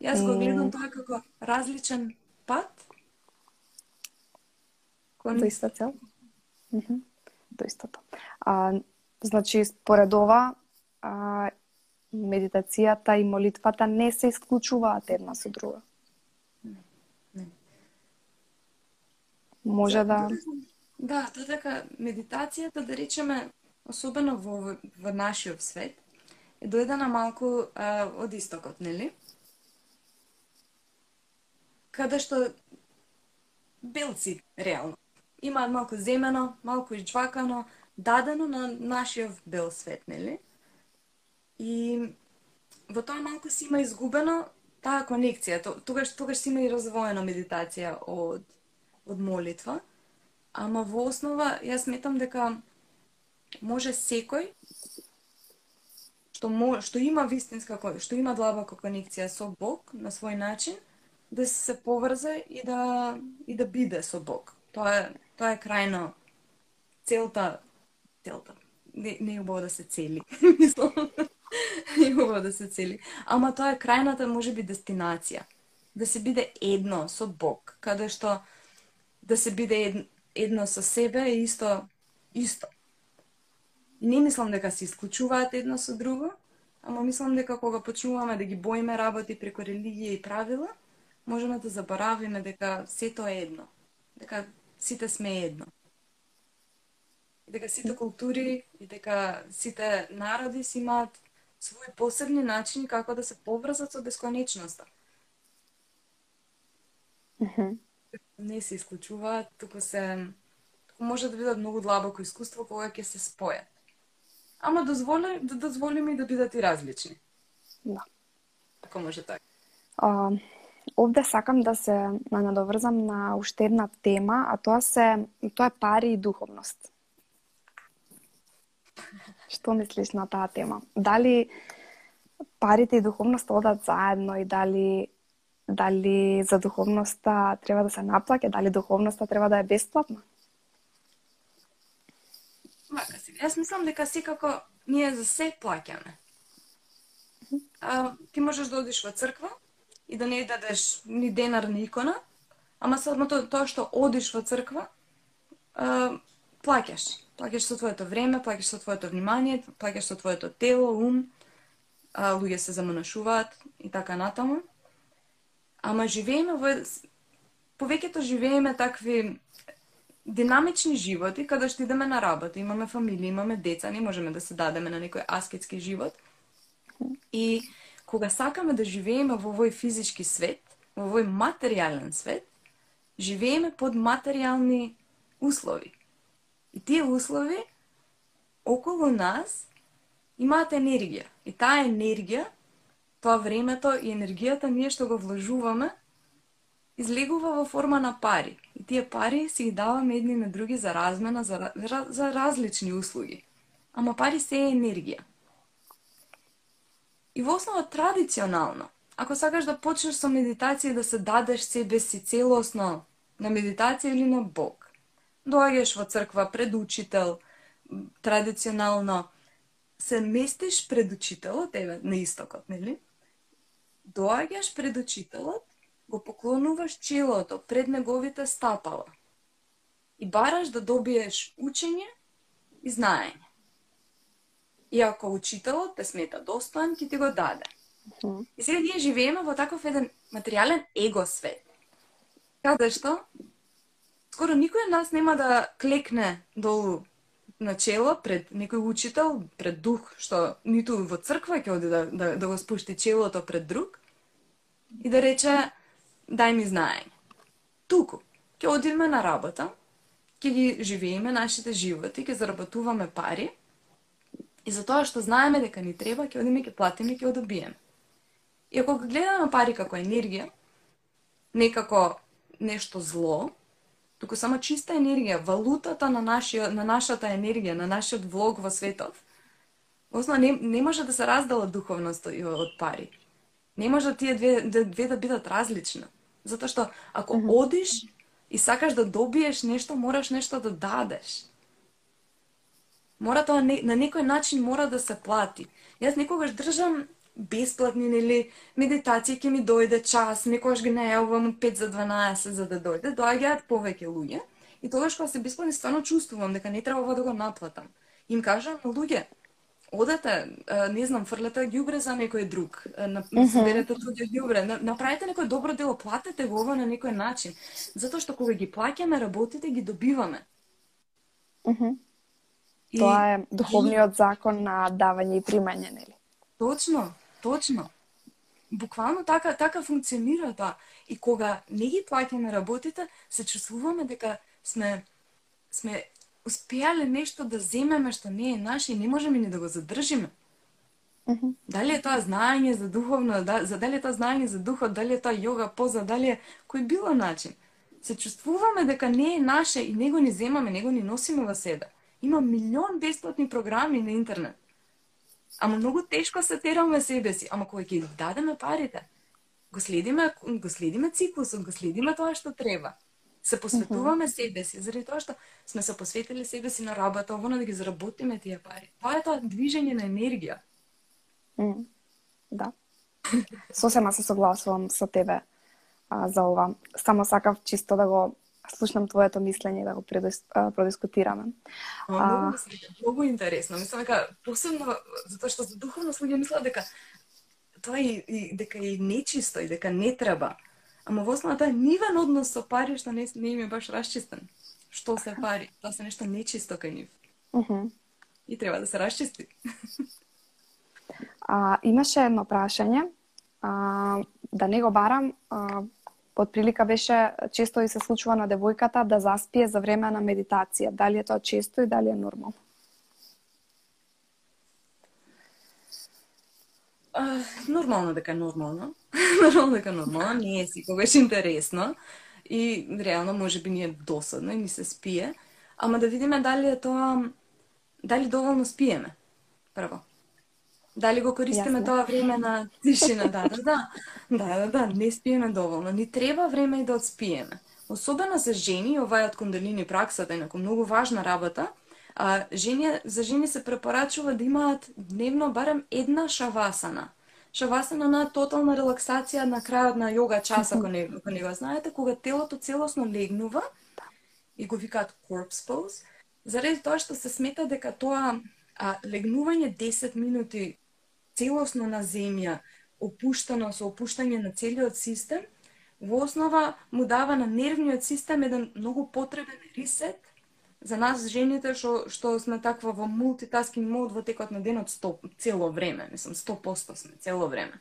Јас го гледам тоа како различен пат кон... До иста цел? Mm -hmm. До истото. А, значи, според ова, а, медитацијата и молитвата не се исклучуваат една со друга. Не. не. Може да... Да, тоа така медитацијата, да речеме, особено во, во нашиот свет, е дојдена малку а, од истокот, нели? Каде што белци, реално. Имаат малку земено, малку изџвакано, дадено на нашиот бел свет, нели? И во тоа малку си има изгубено таа конекција. Тогаш, тогаш си има и развоена медитација од, од молитва. Ама во основа, јас сметам дека може секој што, мо, што има вистинска, што има длабока конекција со Бог на свој начин, да се поврзе и да и да биде со Бог. Тоа е тоа е крајно целта целта. Не, не е убаво да се цели. Мислам. не е убаво да се цели. Ама тоа е крајната можеби дестинација. Да се биде едно со Бог, каде што да се биде едно со себе е исто исто. Не мислам дека се исклучуваат едно со друго, ама мислам дека кога почнуваме да ги боиме работи преку религија и правила, можеме да заборавиме дека сето е едно. Дека сите сме едно. И дека сите култури и дека сите народи си имаат своји посебни начини како да се поврзат со бесконечноста. Mm -hmm. Не се исклучуваат, туку се туку може да бидат многу длабоко искуство кога ќе се спојат. Ама дозволи да дозволиме и да бидат и различни. Да. Така може така. Uh, Овде сакам да се надоврзам на уште една тема, а тоа се тоа е пари и духовност. Што мислиш на таа тема? Дали парите и духовноста одат заедно и дали дали за духовноста треба да се наплаќа, дали духовноста треба да е бесплатна? Вака. Јас мислам дека секако ние за се плаќаме. А, ти можеш да одиш во црква и да не дадеш ни денар ни икона, ама само тоа, тоа што одиш во црква, а, плаќаш. Плаќаш со твоето време, плаќаш со твоето внимание, плаќаш со твоето тело, ум, а, луѓе се заманашуваат и така натаму. Ама живееме во повеќето живееме такви динамични животи каде што идеме на работа, имаме фамилија, имаме деца, не можеме да се дадеме на некој аскетски живот. И кога сакаме да живееме во овој физички свет, во овој материјален свет, живееме под материјални услови. И тие услови околу нас имаат енергија. И таа енергија, тоа времето и енергијата ние што го вложуваме, излегува во форма на пари. И тие пари си ги даваме едни на други за размена, за, за, за различни услуги. Ама пари се е енергија. И во основа традиционално, ако сакаш да почнеш со медитација да се дадеш себе си целосно на медитација или на Бог, доаѓаш во црква пред учител, традиционално се местиш пред учителот, еве, на истокот, нели? Доаѓаш пред учителот го поклонуваш челото пред неговите стапала и бараш да добиеш учење и знаење. И ако учителот те смета достоен, ќе ти го даде. И сега ние живееме во таков еден материјален его свет. Каде што скоро никој од нас нема да клекне долу на чело пред некој учител, пред дух, што ниту во црква ќе оди да, да, да го спушти челото пред друг и да рече дај ми знаење. Туку, ќе одиме на работа, ќе ги живееме нашите животи, ќе заработуваме пари, и за тоа што знаеме дека ни треба, ќе одиме, ќе платиме, ќе одобиеме. И ако гледаме пари како енергија, не како нешто зло, туку само чиста енергија, валутата на, нашиот, на нашата енергија, на нашиот влог во светот, Осно, не, не може да се раздела духовност од пари. Не може тие две, две да бидат различни. Затоа што ако mm -hmm. одиш и сакаш да добиеш нешто, мораш нешто да дадеш. Мора тоа не, на некој начин мора да се плати. Јас некогаш држам бесплатни нели медитација ќе ми дојде час, некогаш ги најавувам 5 за 12 за да дојде, доаѓаат повеќе луѓе и тогаш кога се бесплатни стварно чувствувам дека не треба да го наплатам. Им кажам на луѓе, одете, не знам, фрлете ѓубре за некој друг, на, соберете туѓе ѓубре, направете некој добро дело, платете го ова на некој начин, затоа што кога ги плаќаме работите ги добиваме. Mm -hmm. И... Тоа е духовниот закон на давање и примање, нели? Точно, точно. Буквално така така функционира тоа. И кога не ги плаќаме работите, се чувствуваме дека сме сме успеале нешто да земеме што не е наше и не можеме ни да го задржиме. Mm -hmm. Дали е тоа знаење за духовно, да, за дали е тоа знаење за духот, дали е тоа јога, поза, дали е кој било начин. Се чувствуваме дека не е наше и него ни земаме, него ни носиме во себе. Има милион бесплатни програми на интернет. Ама многу тешко се тераме себе си, ама кога ќе дадеме парите, го следиме, го следиме циклусот, го следиме тоа што треба се посветуваме mm -hmm. себе си, заради тоа што сме се посветили себе си на работа, овоно да ги заработиме тие пари. Тоа е тоа движење на енергија. Mm, да. Сосема се согласувам со тебе а, за ова. Само сакав чисто да го слушнам твоето мислење да го предис, а, продискутираме. А, многу, многу интересно. Мислам дека посебно затоа што за духовно луѓе мислат дека тоа и, и дека е нечисто и дека не треба. Ама во основата нивен однос со пари што не, не им е баш расчистен. Што се пари? Тоа се нешто нечисто кај нив. Uh -huh. И треба да се расчисти. а, имаше едно прашање, а, да не го барам, а, Под прилика беше често и се случува на девојката да заспие за време на медитација. Дали е тоа често и дали е нормално? Uh, нормално дека нормално. нормално дека нормално, не е секогаш интересно и реално може би ни е досадно и ни се спие, ама да видиме дали е тоа дали доволно спиеме. Прво. Дали го користиме Јасно. тоа време на тишина? Да, да, да. Да, да, да, не спиеме доволно. Ни треба време и да одспиеме. Особено за жени, ова е од кундалини праксата, инаку многу важна работа, а, жени, за жени се препорачува да имаат дневно барем една шавасана. Шавасана на тотална релаксација на крајот на йога час, ако не, ако не го знаете, кога телото целосно легнува и го викаат corpse pose, заради тоа што се смета дека тоа а, легнување 10 минути целосно на земја, опуштано со опуштање на целиот систем, во основа му дава на нервниот систем еден многу потребен ресет за нас жените што што сме таква во мултитаскинг мод во текот на денот 100 цело време, мислам 100% сме цело време.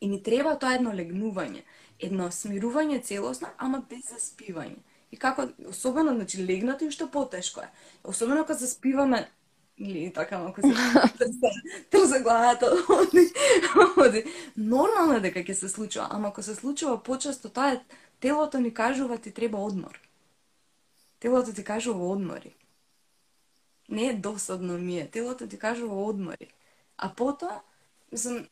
И ни треба тоа едно легнување, едно смирување целосно, ама без заспивање. И како, особено, значи, легнато и уште потешко е. Особено кога заспиваме, или така малку се трзе, трзе главата, оди, оди. Нормално е дека ќе се случува, ама ако се случува почесто, тоа е, телото ни кажува ти треба одмор. Телото ти кажува одмори. Не е досадно ми е, телото ти кажува одмори. А потоа, мислам,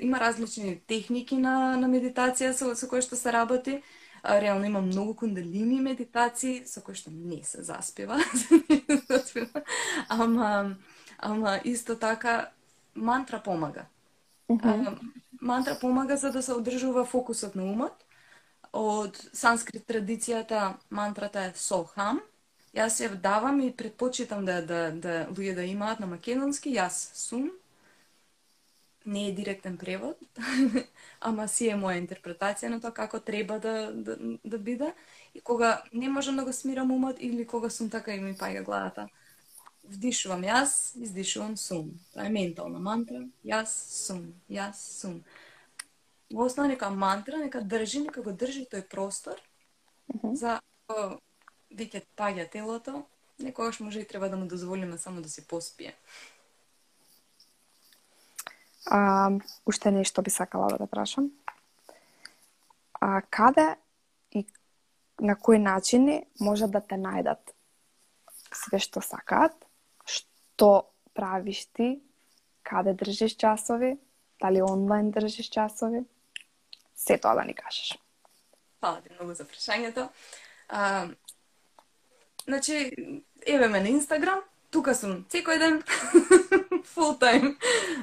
има различни техники на, на медитација со, со кои што се работи. Реално има многу кундалини медитации со кои што не се заспива. Ама, ама исто така мантра помага. А, мантра помага за да се одржува фокусот на умот. Од санскрит традицијата мантрата е Сохам. Јас ја давам и предпочитам да, да, да луѓе да имаат на македонски. Јас сум. Не е директен превод, ама си е моја интерпретација на тоа како треба да, да, да биде. И кога не можам да го смирам умот или кога сум така и ми паѓа главата, вдишувам јас, издишувам сум. Тоа е ментална мантра. Јас сум, јас сум. Во основа нека мантра, нека држи, нека го држи тој простор за ако веќе паѓа телото, некогаш може и треба да му дозволиме само да се поспие. А, уште нешто би сакала да прашам. А, каде и на кои начини може да те најдат све што сакаат, што правиш ти, каде држиш часови, дали онлайн држиш часови, се тоа да ни кажеш. Фала ти многу за прашањето. А, значи, еве ме на Инстаграм, тука сум. Секој ден, full time.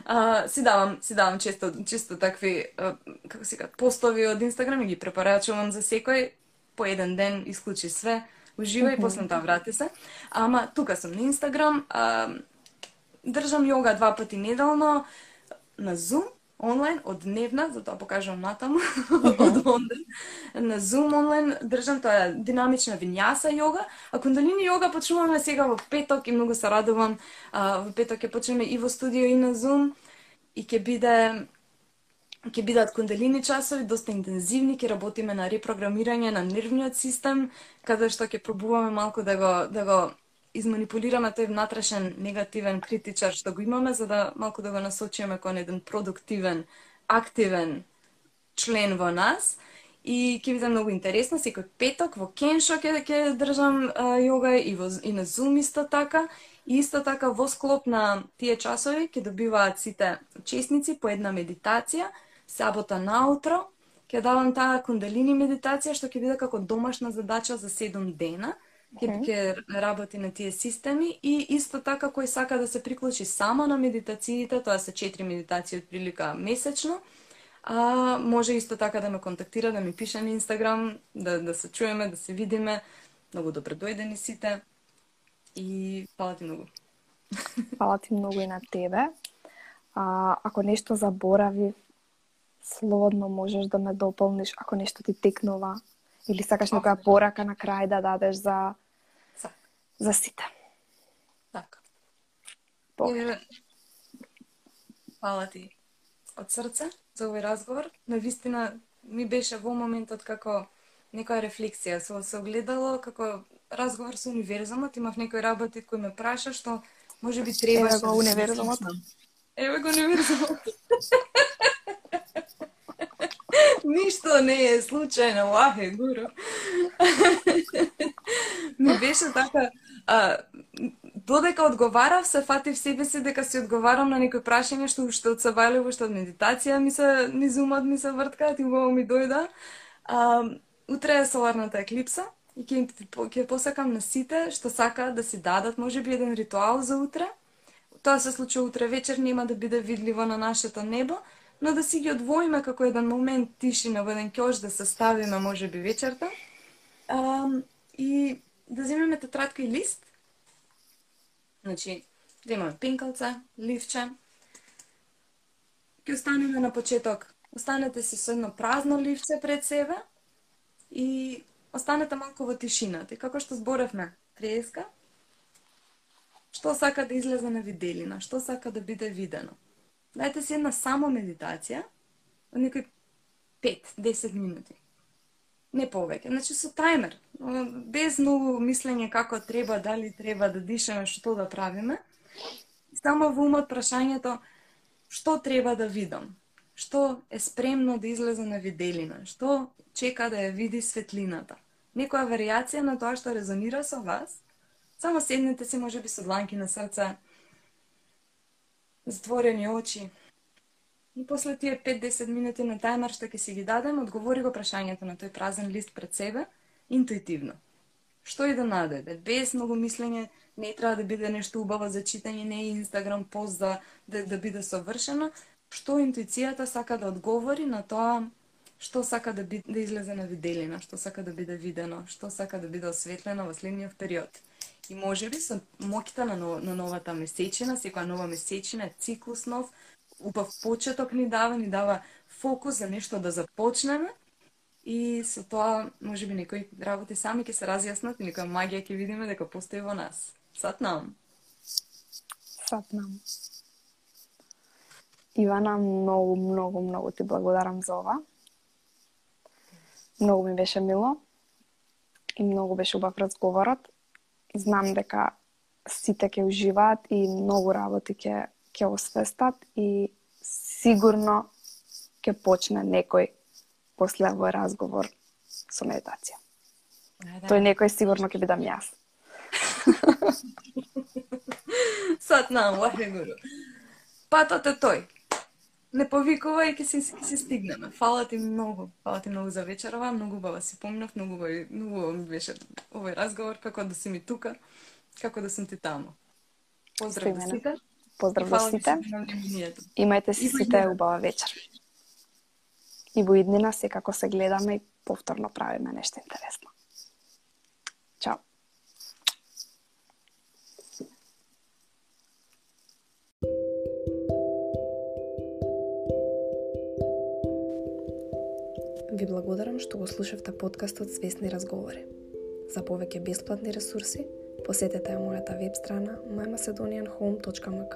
А, си давам, си давам често, често такви, а, како се кажа, постови од Инстаграм и ги препорачувам за секој, по еден ден исклучи све, ужива и после тоа врати се. Ама тука сум на Инстаграм, а, држам јога два пати неделно на Zoom, онлайн, од дневна, затоа покажувам натаму, од онлайн. На Zoom онлайн држам тоа динамична винјаса јога, а кундалини јога почнуваме сега во петок и многу се радувам. А, во петок ќе почнеме и во студио и на Zoom и ќе биде ќе бидат кундалини часови, доста интензивни, ќе работиме на репрограмирање на нервниот систем, каде што ќе пробуваме малку да го да го изманипулираме тој внатрешен негативен критичар што го имаме за да малку да го насочиме кон еден продуктивен, активен член во нас. И ќе биде да многу интересно, секој петок во Кеншо ќе ќе држам а, јога и во и на Zoom исто така. И исто така во склоп на тие часови ќе добиваат сите учесници по една медитација сабота наутро. Ќе давам таа кундалини медитација што ќе биде како домашна задача за 7 дена. Мгм. ќе работи на тие системи и исто така кој сака да се приклучи само на медитациите, тоа се 4 медитации од прилика месечно. А може исто така да ме контактира, да ми пише на Инстаграм, да, да се чуеме, да се видиме. Многу добре дојдени сите. И фала ти многу. Фала ти многу и на тебе. А, ако нешто заборави, слободно можеш да ме дополниш ако нешто ти текнува или сакаш некоја порака на крај да дадеш за за сите. така. По- Еве, Фала ти од срце за овој разговор. На вистина ми беше во моментот како некоја рефлексија со се огледало како разговор со универзумот, имав некои работи кои ме праша што може би требаше Еве го универзумот. Еве го универзумот. Ништо не е случајно, лахе, гуру. Ми беше така, а, додека одговарав, се фатив себе си дека си одговарам на некои прашања што уште од Савајлево, што од медитација ми се ми зумат ми се врткаат и убаво ми дојда. А, утре е соларната еклипса и ќе ќе посакам на сите што сакаат да си дадат можеби еден ритуал за утре. Тоа се случува утре вечер, нема да биде видливо на нашето небо, но да си ги одвоиме како еден момент тишина во еден кјош, да се ставиме можеби вечерта. А, и да земеме тетрадка и лист. Значи, да имаме пинкалца, ливче. Ке останеме на почеток. Останете си со едно празно ливче пред себе и останете малку во тишината. Така и како што зборевме треска, што сака да излезе на виделина, што сака да биде видено. Дајте си една само медитација, од некои 5-10 минути. Не повеќе. Значи со тајмер, без многу мислење како треба, дали треба да дишаме, што да правиме. Само во умот прашањето што треба да видам, што е спремно да излезе на виделина, што чека да ја види светлината. Некоја варијација на тоа што резонира со вас, само седнете си можеби со дланки на срце, затворени очи. И после тие 5-10 минути на тајмер што ќе си ги дадем, одговори го прашањето на тој празен лист пред себе, интуитивно. Што и да наdoјде, без многу мислење, не треба да биде нешто убаво за читање, не е Инстаграм пост да, да, да биде совршено, што интуицијата сака да одговори на тоа што сака да, би, да излезе на виделина, што сака да биде видено, што сака да биде осветлено во следниот период. И може би со моќта на, на новата месечина, секоја нова месечина, циклус нов, убав почеток ни дава, ни дава фокус за нешто да започнеме, и со тоа може би некои работи сами ќе се разјаснат и некоја магија ќе видиме дека постои во нас. Сатнам. нам. Нам. Ивана, многу, многу, многу ти благодарам за ова. Многу ми беше мило и многу беше убав разговорот. Знам дека сите ќе уживаат и многу работи ќе ќе освестат и сигурно ќе почне некој после овој разговор со медитација. Да. Тој некој сигурно ќе бидам јас. Сатнам, Вахегуру. Патот е тој не повикува и ќе се, ќе се стигнеме. Фала ти многу. Фала ти многу за вечерова, многу бава си помнав, многу бава, многу ми беше овој разговор, како да си ми тука, како да сум ти таму. Поздрав до сите. Поздрав до сите. Имајте си сите убава вечер. И во иднина секако се гледаме и повторно правиме нешто интересно. Чао. Ви благодарам што го слушавте подкастот Свесни разговори. За повеќе бесплатни ресурси, посетете ја мојата веб страна mymacedonianhome.mk.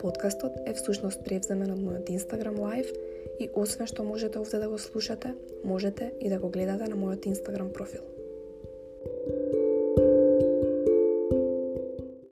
Подкастот е всушност превземен од мојот Instagram Live и освен што можете овде да го слушате, можете и да го гледате на мојот Instagram профил.